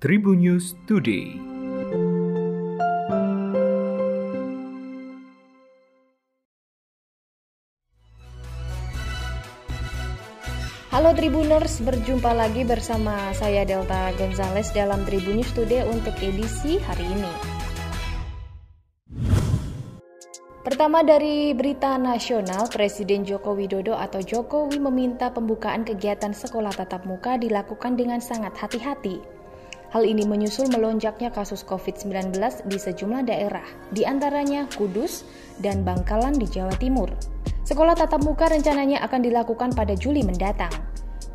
Tribun News Today. Halo Tribuners, berjumpa lagi bersama saya Delta Gonzales dalam Tribun News Today untuk edisi hari ini. Pertama dari berita nasional, Presiden Joko Widodo atau Jokowi meminta pembukaan kegiatan sekolah tatap muka dilakukan dengan sangat hati-hati. Hal ini menyusul melonjaknya kasus COVID-19 di sejumlah daerah, di antaranya Kudus dan Bangkalan di Jawa Timur. Sekolah tatap muka rencananya akan dilakukan pada Juli mendatang.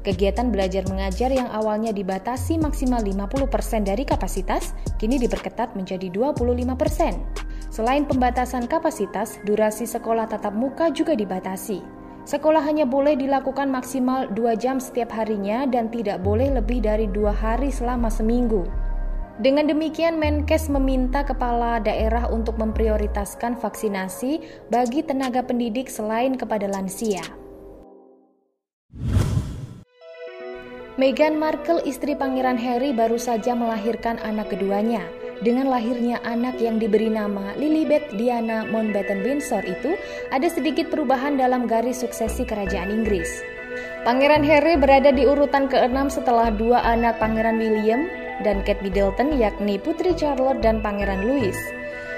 Kegiatan belajar mengajar yang awalnya dibatasi maksimal 50% dari kapasitas, kini diperketat menjadi 25%. Selain pembatasan kapasitas, durasi sekolah tatap muka juga dibatasi. Sekolah hanya boleh dilakukan maksimal 2 jam setiap harinya dan tidak boleh lebih dari dua hari selama seminggu. Dengan demikian, Menkes meminta kepala daerah untuk memprioritaskan vaksinasi bagi tenaga pendidik selain kepada lansia. Meghan Markle, istri Pangeran Harry, baru saja melahirkan anak keduanya. Dengan lahirnya anak yang diberi nama Lilibet Diana Mountbatten Windsor itu, ada sedikit perubahan dalam garis suksesi kerajaan Inggris. Pangeran Harry berada di urutan ke-6 setelah dua anak Pangeran William, dan Kate Middleton yakni Putri Charlotte dan Pangeran Louis.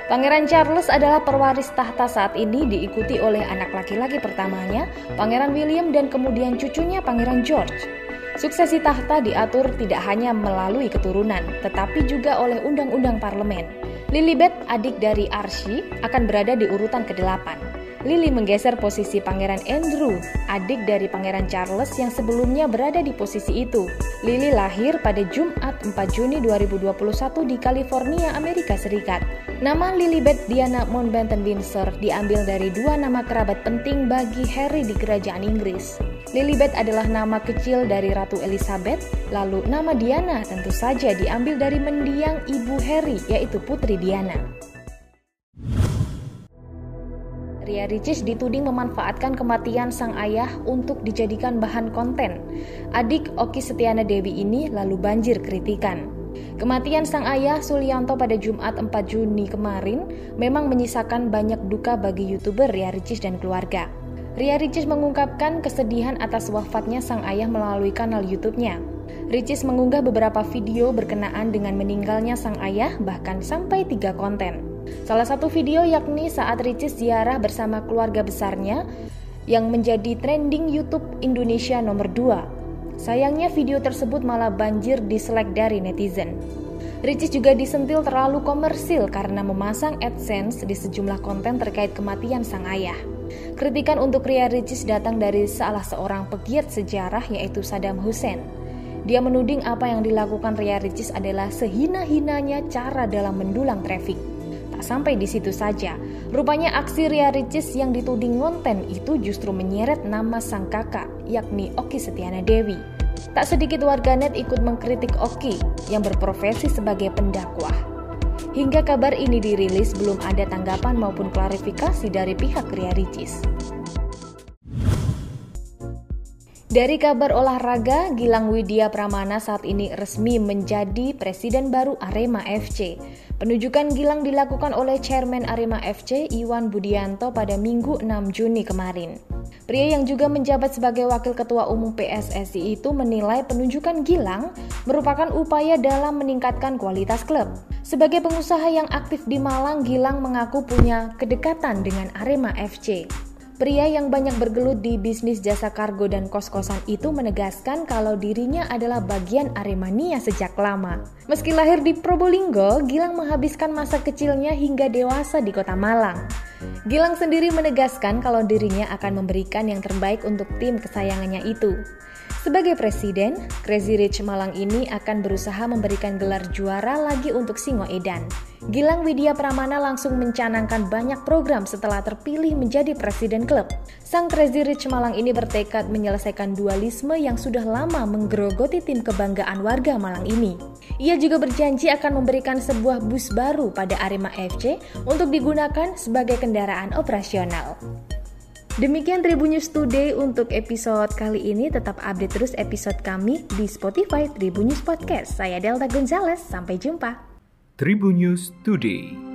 Pangeran Charles adalah perwaris tahta saat ini diikuti oleh anak laki-laki pertamanya, Pangeran William dan kemudian cucunya Pangeran George. Suksesi tahta diatur tidak hanya melalui keturunan, tetapi juga oleh undang-undang parlemen. Lilibet, adik dari Archie, akan berada di urutan ke-8. Lily menggeser posisi Pangeran Andrew, adik dari Pangeran Charles yang sebelumnya berada di posisi itu. Lily lahir pada Jumat 4 Juni 2021 di California, Amerika Serikat. Nama Lilibet Diana Mountbatten Windsor diambil dari dua nama kerabat penting bagi Harry di kerajaan Inggris. Lilibet adalah nama kecil dari Ratu Elizabeth, lalu nama Diana tentu saja diambil dari mendiang ibu Harry, yaitu Putri Diana. Ria Ricis dituding memanfaatkan kematian sang ayah untuk dijadikan bahan konten. Adik Oki Setiana Dewi ini lalu banjir kritikan. Kematian sang ayah Sulianto pada Jumat 4 Juni kemarin memang menyisakan banyak duka bagi YouTuber Ria Ricis dan keluarga. Ria Ricis mengungkapkan kesedihan atas wafatnya sang ayah melalui kanal YouTube-nya. Ricis mengunggah beberapa video berkenaan dengan meninggalnya sang ayah bahkan sampai tiga konten. Salah satu video yakni saat Ricis ziarah bersama keluarga besarnya yang menjadi trending YouTube Indonesia nomor 2. Sayangnya video tersebut malah banjir dislike dari netizen. Ricis juga disentil terlalu komersil karena memasang AdSense di sejumlah konten terkait kematian sang ayah. Kritikan untuk Ria Ricis datang dari salah seorang pegiat sejarah yaitu Saddam Hussein. Dia menuding apa yang dilakukan Ria Ricis adalah sehina-hinanya cara dalam mendulang traffic. Tak sampai di situ saja, rupanya aksi Ria Ricis yang dituding konten itu justru menyeret nama sang kakak, yakni Oki Setiana Dewi. Tak sedikit warganet ikut mengkritik Oki yang berprofesi sebagai pendakwah. Hingga kabar ini dirilis belum ada tanggapan maupun klarifikasi dari pihak Ria Ricis. Dari kabar olahraga, Gilang Widya Pramana saat ini resmi menjadi presiden baru Arema FC. Penunjukan Gilang dilakukan oleh Chairman Arema FC Iwan Budianto pada Minggu 6 Juni kemarin. Pria yang juga menjabat sebagai Wakil Ketua Umum PSSI itu menilai penunjukan Gilang merupakan upaya dalam meningkatkan kualitas klub. Sebagai pengusaha yang aktif di Malang, Gilang mengaku punya kedekatan dengan Arema FC. Pria yang banyak bergelut di bisnis jasa kargo dan kos-kosan itu menegaskan kalau dirinya adalah bagian Aremania sejak lama. Meski lahir di Probolinggo, Gilang menghabiskan masa kecilnya hingga dewasa di kota Malang. Gilang sendiri menegaskan kalau dirinya akan memberikan yang terbaik untuk tim kesayangannya itu. Sebagai presiden, Crazy Rich Malang ini akan berusaha memberikan gelar juara lagi untuk Singo Edan. Gilang Widya Pramana langsung mencanangkan banyak program setelah terpilih menjadi presiden klub. Sang Crazy Rich Malang ini bertekad menyelesaikan dualisme yang sudah lama menggerogoti tim kebanggaan warga Malang ini. Ia juga berjanji akan memberikan sebuah bus baru pada Arema FC untuk digunakan sebagai kendaraan operasional. Demikian Tribun News Today untuk episode kali ini. Tetap update terus episode kami di Spotify Tribun News Podcast. Saya Delta Gonzales, sampai jumpa. Tribun News Today.